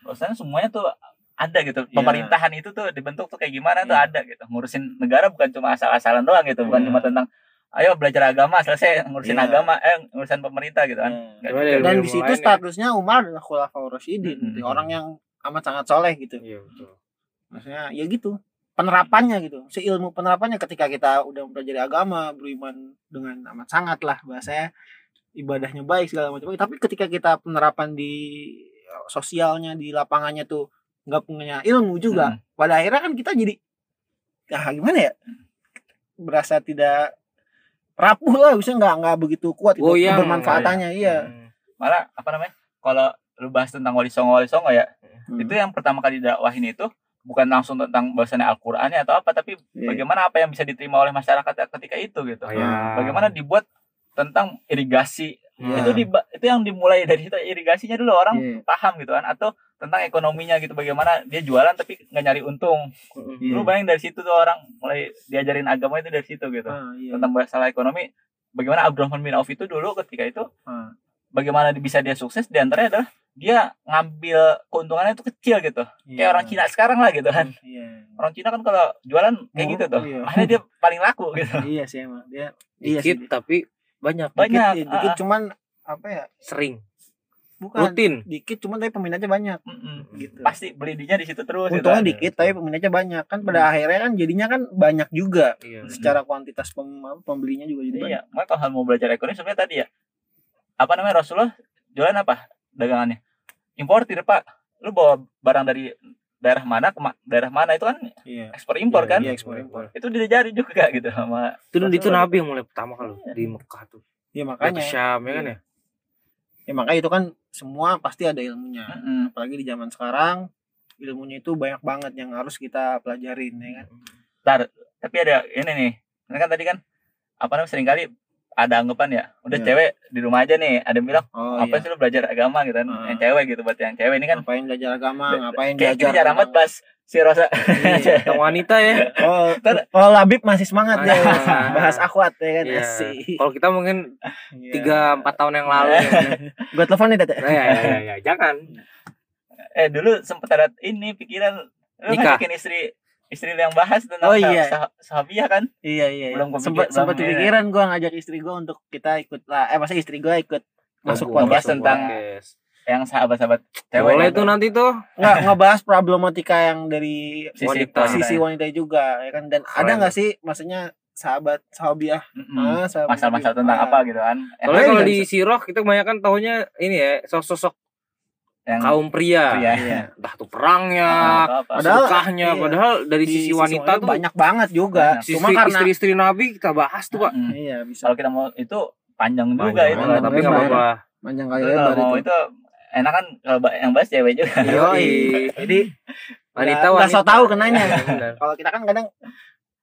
Bahwasanya semuanya tuh ada gitu Iya. pemerintahan itu tuh dibentuk tuh kayak gimana tuh Iya. ada gitu ngurusin negara bukan cuma asal-asalan doang gitu bukan Iya. cuma tentang ayo belajar agama selesai ngurusin Iya. agama eh ngurusin pemerintah gitu kan juga. deh, dan ilmu di situ ya. statusnya Umar adalah khulafaur rasyidin Mm-mm. gitu. orang yang amat sangat soleh gitu Iya, betul. maksudnya ya gitu penerapannya gitu seilmu penerapannya ketika kita udah mempelajari agama beriman dengan amat sangat lah bahasanya ibadahnya baik segala macam tapi ketika kita penerapan di sosialnya di lapangannya tuh nggak punya ilmu juga Hmm. pada akhirnya kan kita jadi ah gimana ya berasa tidak rapuh lah bisa nggak nggak begitu kuat itu Goyang, bermanfaatannya iya Hmm. malah apa namanya kalau lu bahas tentang wali songo wali songo ya Hmm. itu yang pertama kali dakwahin itu bukan langsung tentang bahasanya Al-Qur'annya atau apa tapi Iya. bagaimana apa yang bisa diterima oleh masyarakat ketika itu gitu. Oh, ya. Bagaimana dibuat tentang irigasi Iya. itu di itu yang dimulai dari situ irigasinya dulu orang Iya. paham gitu kan atau tentang ekonominya gitu bagaimana dia jualan tapi nggak nyari untung Iya. lu bayangin dari situ tuh orang mulai diajarin agama itu dari situ gitu Ah, iya. tentang masalah ekonomi bagaimana Abdurrahman bin Auf itu dulu ketika itu Ah. bagaimana bisa dia sukses di antaranya adalah dia ngambil keuntungannya itu kecil gitu Iya. kayak orang Cina sekarang lah gitu kan Iya. orang Cina kan kalau jualan kayak Oh, gitu tuh iya. makanya dia paling laku gitu Iya sih emang dia iya sih. Dikit tapi banyak. Banyak. Dikit, dikit ah, ah. cuman apa ya? Sering. Bukan Rutin. dikit cuman tapi peminatnya banyak Mm-mm. gitu. pasti belinya di situ terus gitu. Untungnya ada. dikit tapi peminatnya banyak kan pada akhirnya kan jadinya kan banyak juga Iya. secara kuantitas pem, pembelinya juga jadi banyak. Iya, makanya kalau mau belajar ekonomi sebenarnya tadi ya. Apa namanya Rasulullah jualan apa dagangannya? Importir pak. Lu bawa barang dari daerah mana ke ma- daerah mana itu kan Iya. ekspor impor kan? Iya, ekspor impor. Itu diajari juga gitu sama. Itu itu. Nabi yang mulai pertama kali Iya. di Mekah tuh. Ya Ke makanya Syam ya kan ya? Ya makanya itu kan semua pasti ada ilmunya. Mm-mm. Apalagi di zaman sekarang ilmunya itu banyak banget yang harus kita pelajarin ya kan. Ntar, tapi ada ini nih. Ini kan tadi kan apa namanya sering kali ada anggapan ya, udah Iya. cewek di rumah aja nih. Ada yang bilang Oh apa iya. sih lu belajar agama gitu kan? Ah. Yang cewek gitu, berarti yang cewek ini kan Ngapain belajar agama, ngapain kayak belajar jarang banget bahas si Rosa. Iya. Wanita ya. Oh, oh Labib masih semangat ya Ah. bahas akhwat ya kan. Iya. Asik. Kalau kita mungkin Iya. tiga empat tahun yang lalu. ya. Gua telepon nih Tete. Nah, ya, ya, ya, ya, jangan. eh dulu sempet ada ini pikiran lu Nikah. ngajakin istri istri lu yang bahas tentang Oh, iya. sah- sahabiah kan Iya iya. iya. Belum Sempat ini. kepikiran gua ngajak istri gua untuk kita ikut lah. Eh masa istri gua ikut masuk podcast podcast tentang podcast. Yang sahabat-sahabat cewek Boleh tuh nanti tuh. nggak ngebahas problematika yang dari Sisi wanita. wanita. sisi wanita juga ya kan dan Keren. ada nggak sih maksudnya sahabat sahabiah Mm-mm. ah, sahabat masalah-masalah tentang ah. apa gitu kan Soalnya kalau di Siroh kita kebanyakan tahunya ini ya sosok-sosok yang kaum pria. pria. Iya. Entah tuh perangnya, apa. Padahal- sedekahnya, iya. padahal dari Di sisi wanita tuh banyak banget juga Banyak. cuma istri, karena istri-istri Nabi kita bahas tuh, Pak. Mm. iya bisa kalau kita mau itu panjang juga Banyak itu banget, tapi nggak apa-apa. panjang kali kalau lebar mau itu itu enak kan kalau yang bahas cewek juga Yoi. jadi Wanita nggak wanita. so tahu kenanya Iya, kalau kita kan kadang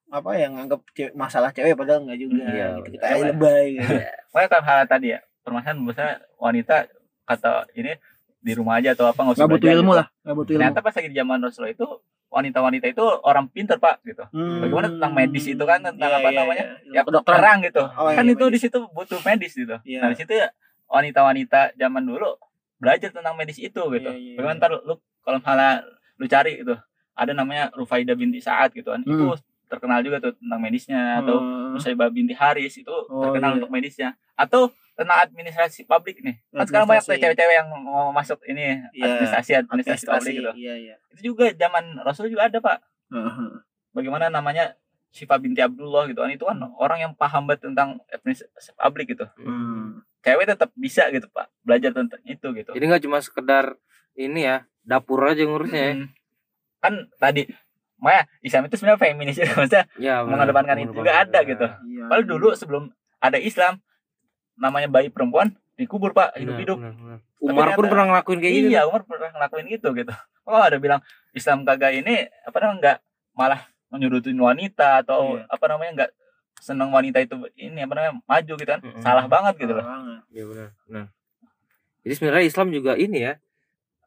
apa yang nganggap cewek, masalah cewek padahal nggak juga Iya, gitu. kita aja lebay gitu. Pokoknya kalau hal tadi ya permasalahan misalnya wanita kata ini di rumah aja atau apa nggak usah butuh belajar ilmu gitu. lah nggak butuh ilmu ternyata pas lagi di zaman Rasulullah itu wanita-wanita itu orang pinter pak gitu Hmm. bagaimana tentang medis itu kan, tentang Iya, apa iya, namanya? iya. ya kedokteran perang gitu Oh, kan iya, itu medis. di situ butuh medis gitu Iya. nah di situ ya wanita-wanita zaman dulu belajar tentang medis itu gitu Iya, iya, bagaimana iya. ntar lu kalau misalnya lu cari gitu ada namanya Rufaida binti Saad gitu kan itu Hmm. terkenal juga tuh tentang medisnya atau Hmm. Nusaibah binti Haris itu Oh, terkenal iya. untuk medisnya atau tentang administrasi publik nih kan sekarang banyak tuh cewek-cewek yang mau masuk ini Iya, administrasi administrasi publik Administrasi, gitu iya iya itu juga zaman Rasul juga ada pak Heeh. bagaimana namanya Syifa binti Abdullah gitu kan itu kan orang yang paham banget tentang administrasi publik gitu Hmm. Cewek tetap bisa gitu pak belajar tentang itu gitu Jadi nggak cuma sekedar ini ya, dapur aja ngurusnya ya. Hmm. kan tadi Maya Islam itu sebenarnya feminis ya maksudnya Ya, mengedepankan itu juga ada gitu Iya. Padahal dulu sebelum ada Islam namanya bayi perempuan dikubur pak hidup-hidup benar, benar. Umar pun pernah ngelakuin kayak gitu. iya Umar pernah ngelakuin gitu gitu oh ada bilang Islam kagak ini apa namanya nggak malah menyudutin wanita atau Iya. apa namanya nggak senang wanita itu ini apa namanya maju gitu kan Mm-mm. salah banget gitu loh Salah banget. Iya benar. Nah, jadi sebenarnya Islam juga ini ya,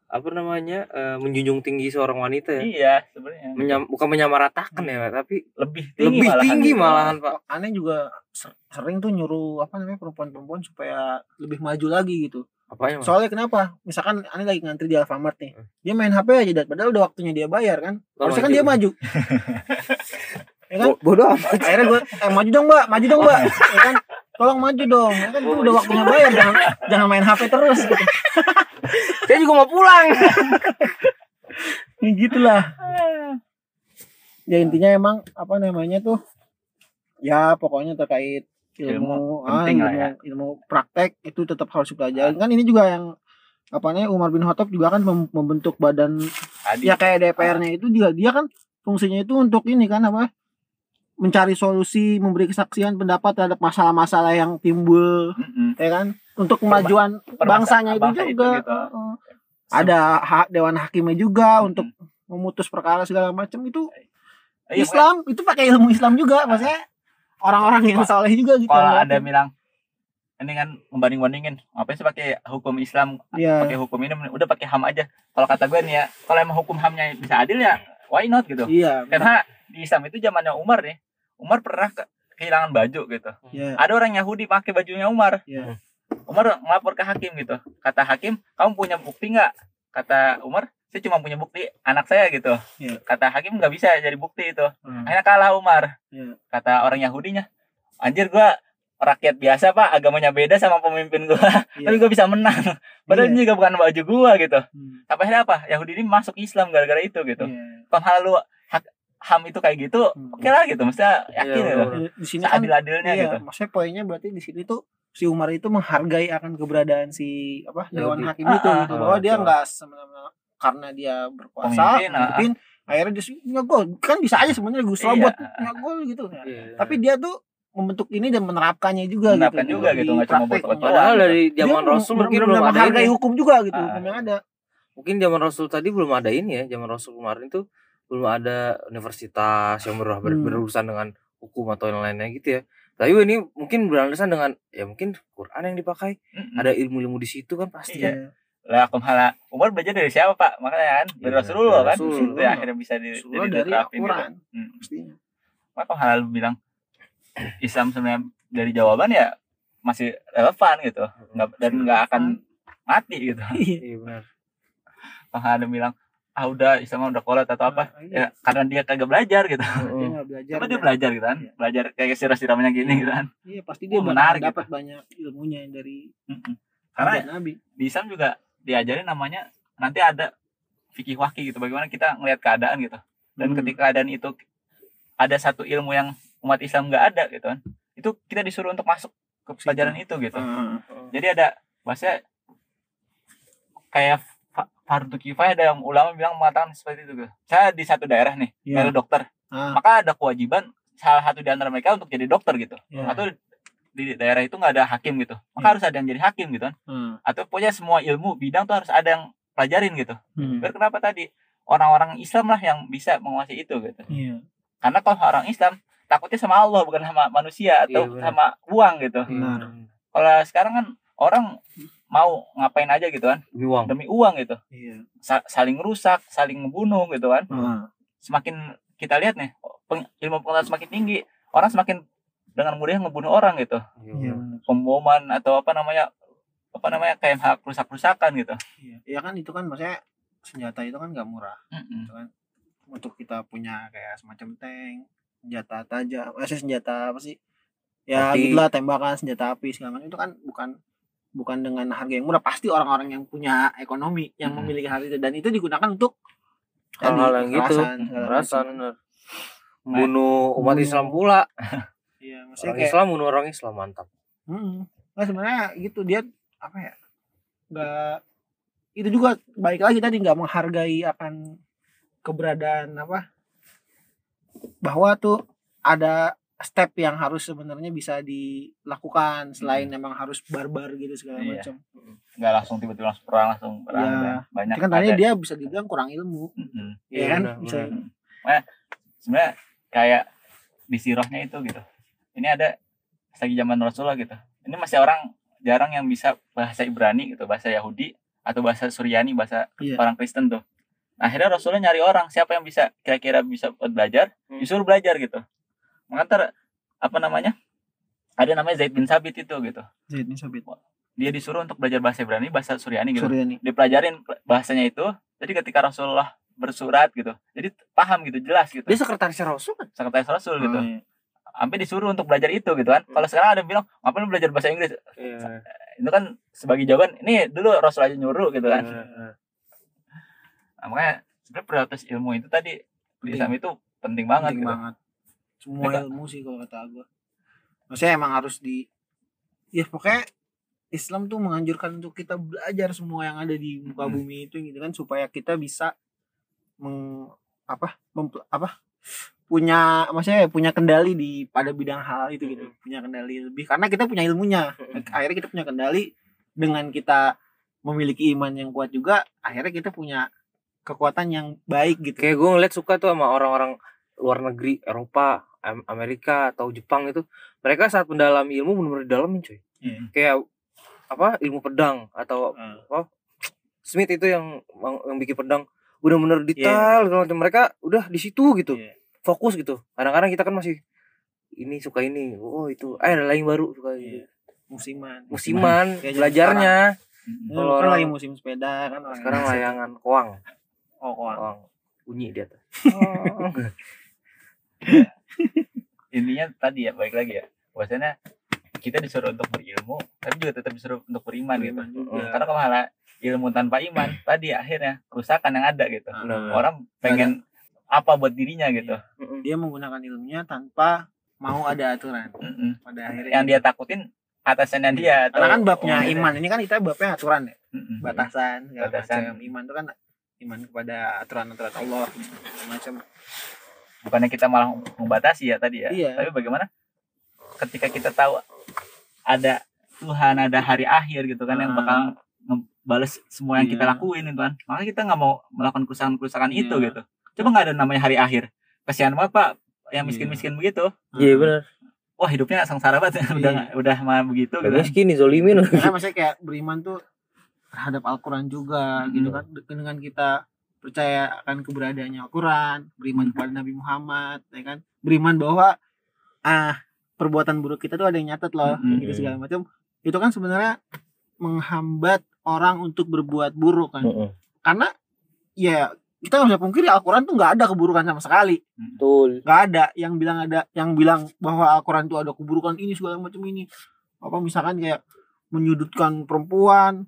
apa namanya, eh, menjunjung tinggi seorang wanita ya. iya sebenarnya Menyam- bukan menyamaratakan ya, tapi lebih tinggi lebih malahan tinggi gitu. malahan pak. aneh juga ser- sering tuh nyuruh apa namanya perempuan-perempuan supaya lebih maju lagi gitu. Apa ya? Soalnya kenapa? Misalkan aneh lagi ngantri di Alfamart nih. Hmm. Dia main HP aja padahal udah waktunya dia bayar kan. Harusnya kan dia maju. ya kan? Bodoh amat. Akhirnya gue eh maju dong, Mbak. Maju dong, Mbak. Ya kan? Tolong maju dong. Ya kan tuh udah waktunya bayar jangan jangan main HP terus gitu. Saya juga mau pulang. Ya gitulah. Ya intinya emang apa namanya tuh ya pokoknya terkait ilmu, Ilmu ah, ilmu, lah ya. ilmu praktek itu tetap harus dipelajari. Kan ini juga yang apa namanya Umar bin Khattab juga kan mem- membentuk badan Tadi, ya kayak DPR-nya itu dia dia kan fungsinya itu untuk ini kan apa mencari solusi, memberi kesaksian pendapat terhadap masalah-masalah yang timbul, Mm-mm. ya kan? Untuk kemajuan bangsanya itu juga. gitu. Heeh. Ada hak dewan hakimnya juga untuk memutus perkara segala macam itu Iya, Islam itu pakai ilmu Islam juga maksudnya orang-orang yang soleh juga gitu kalau ada bilang ini kan membanding bandingin ngapain sih pakai hukum Islam ya pakai hukum ini udah pakai ham aja kalau kata gue nih ya kalau emang hukum hamnya bisa adil ya why not gitu iya karena di Islam itu zamannya Umar nih Umar pernah ke- kehilangan baju gitu. Ya ada orang Yahudi pakai bajunya Umar. Ya Umar ngelapor ke hakim gitu. Kata hakim kamu punya bukti nggak? Kata Umar saya cuma punya bukti anak saya gitu. Iya. kata hakim nggak bisa jadi bukti itu. Hmm. akhirnya kalah Umar. Iya. kata orang Yahudinya anjir gua rakyat biasa pak. Agamanya beda sama pemimpin gua. Iya. tapi gua bisa menang. Padahal Iya. ini juga bukan baju gua gitu. Hmm. sampai akhirnya apa? Yahudi ini masuk Islam gara-gara itu gitu. Iya. kalau hal lu ham itu kayak gitu Hmm. oke lah gitu maksudnya yakin Iya, gitu bener. di sini kan seadil-adilnya iya, gitu maksudnya poinnya berarti di sini tuh si Umar itu menghargai akan keberadaan si apa Dewan Yahudi. Hakim Ah, itu ah, gitu ah, bahwa dia betul. nggak semena-mena karena dia berkuasa Pemimpin, ah, mungkin akhirnya dia punya gol kan bisa aja sebenarnya Gus Iya. Robot punya gol gitu ya. Iya. tapi dia tuh membentuk ini dan menerapkannya juga Menerapkan gitu juga gitu, nggak cuma buat Padahal dari Dia zaman Rasul mungkin belum ada menghargai hukum juga gitu Ah. hukum yang ada Mungkin zaman Rasul tadi belum ada ini ya. Zaman Rasul kemarin tuh belum ada universitas yang ber- Hmm. berurusan dengan hukum atau yang lainnya gitu ya. Tapi ini mungkin beralasan dengan ya mungkin Quran yang dipakai, Mm-mm. ada ilmu-ilmu di situ kan pasti Iya. ya. lah kumhala Umar belajar dari siapa pak makanya kan dari Iya, Rasulullah kan Rasul. Itu akhirnya bisa di, Rasulullah jadi dari diterapin gitu. Hmm. pastinya maka kumhala lu bilang Islam sebenarnya dari jawaban ya masih relevan gitu nggak dan nggak akan mati gitu Iya. Benar. kumhala bilang ah udah Islam udah kolot atau apa? Nah, ya karena dia kagak belajar gitu. Dia nggak belajar dia dia- belajar gitu kan? Iya. belajar kayak sirah-sirahnya gini gitu kan? Iya pasti dia Oh, menarik dapat banyak ilmunya dari Mm-mm. karena Nabi. di Islam juga diajarin namanya nanti ada fikih waki gitu bagaimana kita ngelihat keadaan gitu. Dan Hmm. ketika keadaan itu ada satu ilmu yang umat Islam nggak ada gitu kan itu kita disuruh untuk masuk ke pelajaran itu gitu. Ah, jadi ada bahasa kayak fardu kifayah ada yang ulama bilang mengatakan seperti itu gitu. saya di satu daerah nih Iya. ada dokter ah, maka ada kewajiban salah satu di antara mereka untuk jadi dokter gitu iya. atau di daerah itu nggak ada hakim gitu maka Iya. harus ada yang jadi hakim gitu kan Ah, atau pokoknya semua ilmu bidang tuh harus ada yang pelajarin gitu hmm. biar kenapa tadi orang-orang Islam lah yang bisa menguasai itu gitu Iya. karena kalau orang Islam takutnya sama Allah bukan sama manusia atau Iya, benar. sama uang gitu Benar. kalau sekarang kan orang mau ngapain aja gitu kan Demi uang. demi uang gitu Iya. Sa- saling rusak saling membunuh gitu kan Ah, semakin kita lihat nih peng- ilmu pengetahuan semakin tinggi orang semakin dengan mudah ngebunuh orang gitu Iya, benar. pemboman atau apa namanya apa namanya kayak hak rusak-rusakan gitu Iya. Ya kan itu kan maksudnya senjata itu kan nggak murah gitu kan. Untuk kita punya kayak semacam tank, senjata tajam, masih senjata apa sih? Ya gitulah tembakan senjata api segala macam itu kan bukan bukan dengan harga yang murah pasti orang-orang yang punya ekonomi yang Mm-mm. memiliki hal itu dan itu digunakan untuk Hal-hal yang gitu. benar. Membunuh umat Membunuh. Islam pula. Iya, Orang kayak Islam bunuh orang Islam mantap. Hmm. Nah sebenarnya gitu dia apa ya? Nggak itu juga baik lagi tadi nggak menghargai akan keberadaan apa? Bahwa tuh ada step yang harus sebenarnya bisa dilakukan selain memang harus barbar gitu segala Iya. macam. nggak langsung tiba-tiba langsung perang langsung perang dan banyak kan tadi dia bisa dibilang kurang ilmu. Mm-mm. Iya kan? Bisa- benar. sebenarnya kayak di sirohnya itu gitu ini ada lagi zaman Rasulullah gitu ini masih orang jarang yang bisa bahasa Ibrani gitu bahasa Yahudi atau bahasa Suryani bahasa Iya. orang Kristen tuh nah, akhirnya Rasulullah nyari orang siapa yang bisa kira-kira bisa buat belajar Hmm. disuruh belajar gitu mengantar apa namanya ada namanya Zaid bin Sabit itu gitu Zaid bin Sabit. dia disuruh untuk belajar bahasa Ibrani bahasa Suryani gitu Suryani. dipelajarin bahasanya itu jadi ketika Rasulullah bersurat gitu jadi paham gitu jelas gitu Dia sekretaris Rasul kan? sekretaris Rasul gitu Ah, iya. sampai disuruh untuk belajar itu gitu kan kalau sekarang ada yang bilang ngapain lu belajar bahasa Inggris Iya. itu kan sebagai jawaban ini dulu Rasul aja nyuruh gitu kan Iya. nah, makanya sebenarnya prioritas ilmu itu tadi di. Islam itu penting banget penting gitu banget semua Mereka- ilmu sih kalau kata gue maksudnya emang harus di ya pokoknya Islam tuh menganjurkan untuk kita belajar semua yang ada di muka Hmm. bumi itu gitu kan supaya kita bisa meng apa mem- apa punya maksudnya punya kendali di pada bidang hal itu gitu punya kendali lebih karena kita punya ilmunya. Akhirnya kita punya kendali dengan kita memiliki iman yang kuat juga akhirnya kita punya kekuatan yang baik gitu. Kayak gue ngeliat suka tuh sama orang-orang luar negeri Eropa Amerika atau Jepang itu mereka saat mendalami ilmu benar-benar dalamin cuy. Iya. kayak apa ilmu pedang atau Ah. Smith itu yang yang bikin pedang. Benar-benar detail segala macam. Mereka udah di situ gitu. Iya. fokus gitu. Kadang-kadang kita kan masih ini suka ini. Oh itu. Eh ada lain baru suka Iya. ini musiman musiman belajarnya. Ya, Kalau kan orang- lagi musim sepeda kan sekarang layangan koang. Oh koang. koang. Bunyi dia tuh intinya tadi ya baik lagi ya. Bahwasanya kita disuruh untuk berilmu tapi juga tetap disuruh untuk beriman gitu. Juga. karena kalau malah ilmu tanpa iman tadi akhirnya kerusakan yang ada gitu. Ah. orang pengen apa buat dirinya gitu. Mm-mm. dia menggunakan ilmunya tanpa mau ada aturan. Mm-mm. pada akhirnya yang dia takutin atasannya dia atau karena kan babnya orang iman. Ini kan kita babnya aturan ya. Mm-mm. batasan Batasan. macam. Iman itu kan iman kepada aturan-aturan Allah macam bukannya kita malah membatasi ya tadi ya Iya. tapi bagaimana ketika kita tahu ada Tuhan ada hari akhir gitu kan yang Ah. bakal ngebales semua yang kita Iya. lakuin itu kan maka kita nggak mau melakukan kerusakan-kerusakan Iya. itu gitu coba nggak ada namanya hari akhir kasihan banget pak yang Iya. miskin-miskin begitu iya benar wah hidupnya sengsara banget Iya. udah nggak- udah mah begitu gitu Udah kan. miskin nih zolimin karena maksudnya kayak beriman tuh terhadap Al-Quran juga Hmm. gitu kan dengan kita percaya akan keberadaannya Al-Quran beriman kepada Nabi Muhammad ya kan? Beriman bahwa ah perbuatan buruk kita tuh ada yang nyatet loh Hmm. gitu segala macam. Itu kan sebenarnya menghambat orang untuk berbuat buruk kan. Mm-mm. karena ya kita nggak bisa pungkiri Al-Quran tuh nggak ada keburukan sama sekali. Betul. Nggak ada yang bilang ada yang bilang bahwa Al-Quran itu ada keburukan ini segala macam ini. Apa misalkan kayak menyudutkan perempuan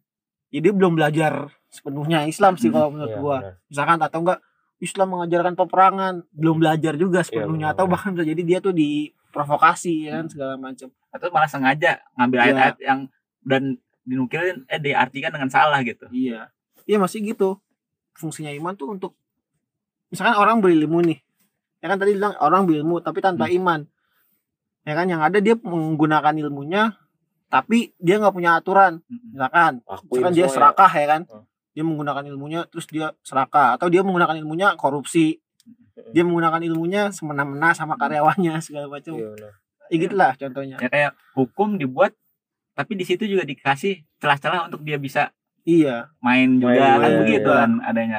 jadi belum belajar sepenuhnya Islam sih Hmm, kalau menurut Iya, gua. benar. misalkan atau enggak Islam mengajarkan peperangan. Belum belajar juga Iya, sepenuhnya. benar. atau bahkan bisa jadi dia tuh diprovokasi ya kan segala macam atau malah sengaja ngambil Iya. ayat-ayat yang dan dinukilin eh diartikan dengan salah gitu. Iya. Iya masih gitu. Fungsinya iman tuh untuk misalkan orang berilmu nih. Ya kan tadi bilang orang berilmu tapi tanpa Hmm. iman. Ya kan yang ada dia menggunakan ilmunya tapi dia nggak punya aturan. Misalkan Akuin misalkan dia ya. serakah ya kan. Hmm. Dia menggunakan ilmunya terus dia serakah atau dia menggunakan ilmunya korupsi. Dia menggunakan ilmunya semena-mena sama karyawannya segala macam. Iya, benar. ya gitulah contohnya. Ya kayak hukum dibuat tapi di situ juga dikasih celah-celah untuk dia bisa iya. main juga Main kan juga. begitu kan adanya.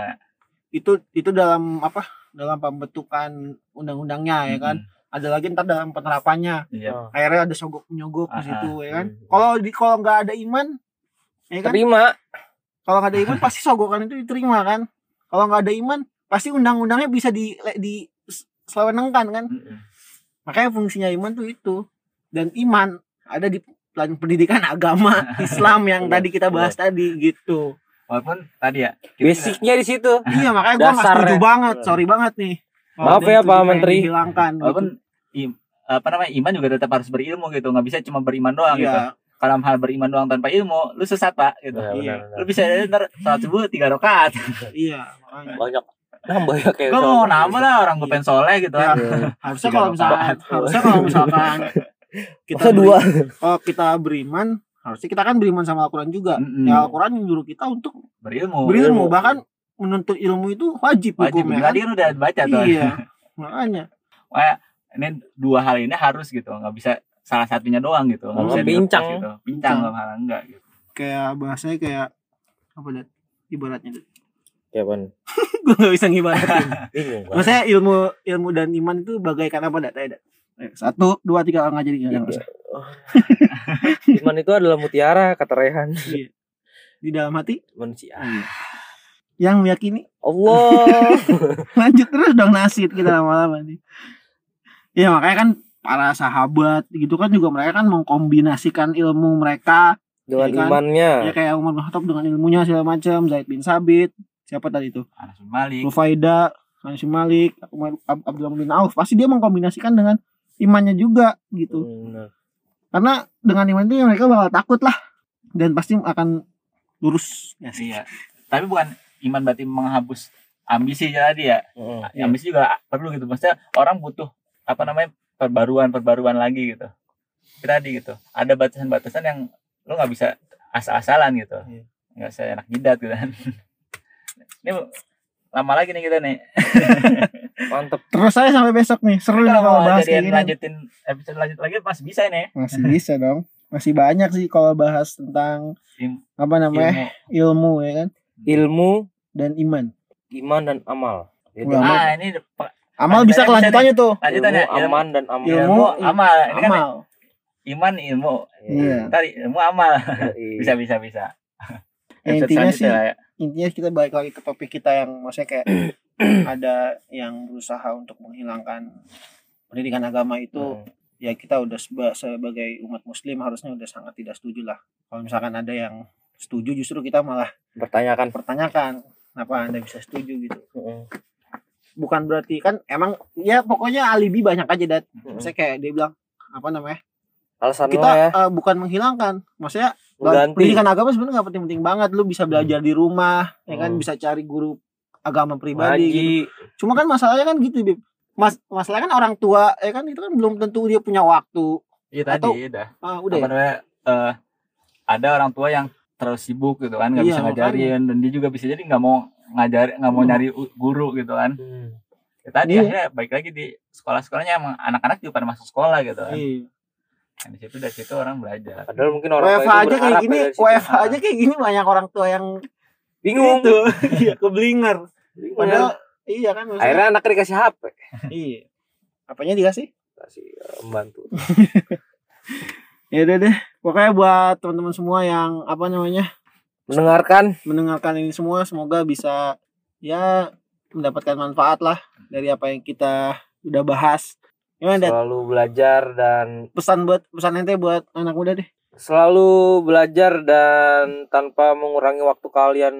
Itu itu dalam apa dalam pembentukan undang-undangnya ya kan? Ada lagi ntar dalam penerapannya. Iya. Ah, akhirnya ada sogok menyogok di Ah, situ ya kan? Hmm. kalau di kalau nggak ada iman ya kan? Terima kalau nggak ada iman pasti sogokan itu diterima kan? Kalau nggak ada iman pasti undang-undangnya bisa di di selewenengkan kan? Makanya fungsinya iman tuh itu. Dan iman ada di pelajaran pendidikan agama Islam yang Benar, tadi kita bahas tadi gitu. Walaupun tadi ya basicnya di situ. Iya makanya gua nggak setuju banget. Sorry banget nih. Maaf ya, Pak Menteri. dihilangkan juga- walaupun im- apa namanya iman juga tetap harus berilmu gitu. Nggak bisa cuma beriman gitu. doang gitu kalau hal beriman doang tanpa ilmu lu sesat pak gitu. Nah, Iya. benar, lu bisa ntar salat subuh tiga rakaat. Iya banyak. Nambah ya kayak gue mau nambah lah orang gue pengen soleh gitu Ya, kan harusnya kalau misalkan harusnya kalau misalkan kita Masa dua? beri- kalau kita beriman harusnya kita kan beriman sama Al-Quran juga. Mm-mm. ya Al-Quran yang nyuruh kita untuk berilmu. berilmu. Bahkan menuntut ilmu itu wajib, wajib. hukumnya tadi kan udah baca tuh. Iya. Makanya. Wah, ini dua hal ini harus gitu. Nggak bisa salah satunya doang gitu. Nggak Kalau bisa dilepas gitu. Pincang. nggak hal enggak gitu. Kayak bahasanya kayak apa dat ibaratnya dat kayak apa gue gak bisa ngibaratin. Bingung maksudnya ilmu ilmu dan iman itu bagaikan apa dat Ayo, Dat. Satu dua tiga nggak jadi nggak Iya. nggak usah. iman itu adalah mutiara kata Rehan. Iya. di dalam hati? Manusia. Yang meyakini? Allah. Lanjut terus dong nasid kita lama-lama nih. Ya makanya kan para sahabat gitu kan juga mereka kan mengkombinasikan ilmu mereka dengan Iya kan? imannya ya kayak Umar bin Khattab dengan ilmunya segala macam Zaid bin Sabit siapa tadi itu Anas bin Malik Rufaida Anas bin Malik Umar Ab- Abdullah bin Auf pasti dia mengkombinasikan dengan imannya juga gitu Benar. karena dengan iman itu ya mereka bakal takut lah dan pasti akan lurus ya sih iya tapi bukan iman berarti menghapus ambisi tadi ya Mm. Iya. ambisi juga perlu gitu maksudnya orang butuh apa namanya perbaruan perbaruan lagi gitu tadi gitu ada batasan-batasan yang lo nggak bisa asal-asalan gitu Iya. nggak saya enak jidat gitu kan ini lama lagi nih kita nih. Mantep. Terus saya sampai besok nih. Seru nih Kalau bahas kayak jadian gini. lanjutin episode lanjut lagi pas bisa ini. Masih bisa dong. Masih banyak sih kalau bahas tentang Im- apa namanya? ilmu. ilmu ya kan Ilmu, dan iman. iman dan amal. Jadi Ah, ini Pak, Amal bisa bisa kelanjutannya tuh. lanjutannya ilmu, ilmu, aman dan amal. Ilmu, ilmu amal. Ini kan Amal. iman ilmu. Iya. Tadi ilmu amal. Bisa bisa bisa. Ya, intinya sih ya. intinya kita balik lagi ke topik kita yang maksudnya kayak ada yang berusaha untuk menghilangkan pendidikan agama itu Hmm. ya kita udah seba- sebagai umat muslim harusnya udah sangat tidak setuju lah kalau misalkan ada yang setuju justru kita malah Pertanyakan. pertanyakan kenapa anda bisa setuju gitu Heeh. Bukan berarti kan emang ya pokoknya alibi banyak aja dat Heeh. saya kayak dia bilang apa namanya Alasan kita lo ya eh, bukan menghilangkan maksudnya mengganti. pendidikan agama sebenarnya nggak penting-penting banget lu bisa belajar di rumah ya kan Hmm. bisa cari guru agama pribadi gitu. Cuma kan masalahnya kan gitu Bib. Mas masalahnya kan orang tua ya kan itu kan belum tentu dia punya waktu Iya Atau- tadi udah. ah udah Apa ya? namanya? eh, ada orang tua yang terlalu sibuk gitu kan, nggak Iya, bisa ngajarin dan dia juga bisa jadi nggak mau ngajar, nggak mau Hmm. nyari guru gitu kan. Hmm. Ya, tadi Iya. akhirnya baik lagi di sekolah-sekolahnya emang anak-anak juga pada masuk sekolah gitu kan. Iya. Nah, di situ dari situ orang belajar. Padahal mungkin orang tua WFH aja kayak gini ya. WFH aja kayak gini banyak orang tua yang bingung. itu iya keblinger Bingung. padahal iya kan maksudnya akhirnya anak dikasih HP. iya apanya dikasih Kasih eh, membantu. ya udah deh pokoknya buat teman-teman semua yang apa namanya Mendengarkan. Mendengarkan ini semua semoga bisa ya mendapatkan manfaat lah dari apa yang kita udah bahas. Gimana Dat? selalu belajar dan pesan buat pesan ente buat anak muda deh. Selalu belajar dan tanpa mengurangi waktu kalian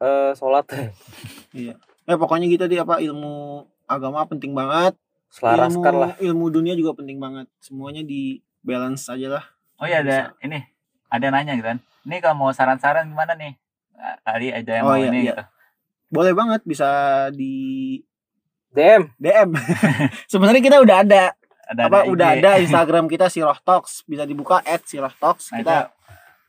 eh, sholat. Ya pokoknya gitu deh apa ilmu agama penting banget. Ilmu, selaraskan lah. ilmu dunia juga penting banget. Semuanya di balance aja lah. Oh iya ada ini ada yang nanya gitu kan. Ini kalau mau saran-saran gimana nih? Ali aja yang Oh, mau iya, ini iya. gitu. boleh banget bisa di DM DM sebenarnya kita udah ada Ada apa ada udah IG. ada Instagram kita Siroh Talks bisa dibuka at Siroh Talks Nah, kita itu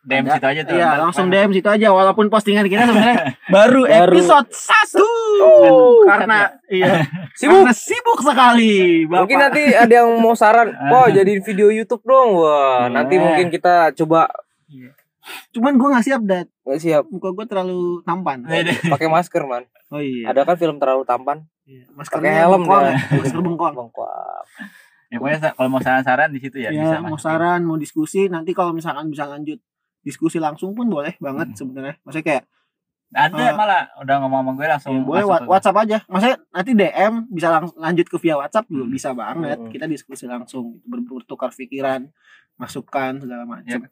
DM ada. situ aja tuh. Iya langsung? DM situ aja walaupun postingan kita sebenarnya baru, Baru. episode satu Oh, karena iya sibuk karena sibuk sekali Bapak. mungkin nanti ada yang mau saran wah jadiin video YouTube dong wah Boleh. nanti mungkin kita coba cuman gue nggak siap dat nggak siap muka gue terlalu tampan Iya, pakai masker man oh iya ada kan film terlalu tampan Iya. pakai maskernya helm bengkol dia ya? masker bengkol bengkok Ya pokoknya kalau mau saran-saran di situ ya, ya, bisa mau masukin. saran mau diskusi nanti kalau misalkan bisa lanjut diskusi langsung pun boleh banget Hmm. sebenarnya maksudnya kayak Ada Ah. malah udah ngomong sama gue langsung ya, boleh wa-. WhatsApp aja maksudnya nanti DM bisa lang- lanjut ke via WhatsApp juga Hmm. bisa banget Hmm. kita diskusi langsung ber- bertukar pikiran masukan segala macam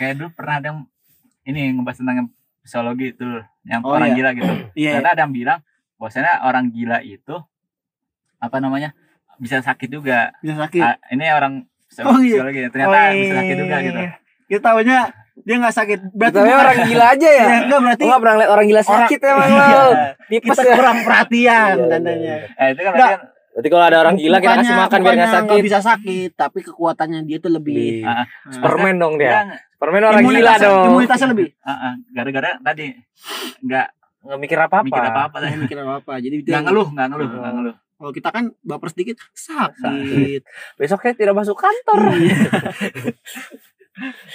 Kayak dulu pernah ada yang ini ngebahas tentang psikologi itu yang Oh, orang iya. gila gitu. iya Ternyata ada yang bilang bahwasanya orang gila itu apa namanya bisa sakit juga. bisa sakit Ah, ini orang psik- Oh, iya. psikologi ternyata Oh, iya, bisa sakit juga iya, gitu. iya. kita tahunya dia nggak sakit berarti Tapi orang gila aja ya ya, enggak berarti Lu nggak pernah lihat orang gila Orang- sakit emang Iya. lo tipes kita ya kurang perhatian Iya, tandanya Eh itu kan Enggak. berarti kan Berarti kalau ada orang gila kita kasih makan biar bukannya sakit bisa sakit tapi kekuatannya dia tuh lebih Nah, Superman dong dia Superman orang gila dong imunitasnya lebih. Ah, ah, gara-gara tadi nggak nggak mikir apa-apa. mikir apa-apa nggak mikir apa apa jadi dia nggak ngeluh nggak ngeluh Oh. nggak ngeluh. Kalau kita kan baper sedikit sakit. Besoknya tidak masuk kantor. Iya.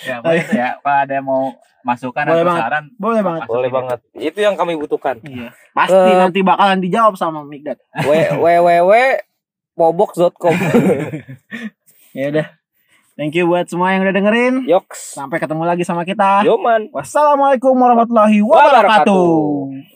ya pokoknya itu ya. Kalau ada yang mau masukan Boleh atau banget. saran boleh banget. masukin boleh banget. Itu yang kami butuhkan. Iya. Pasti Eh, nanti bakalan dijawab sama Migdat www pobox.com ya udah thank you buat semua yang udah dengerin. Yoks. Sampai ketemu lagi sama kita. Yoman wassalamualaikum warahmatullahi wabarakatuh. Wabarakatuh.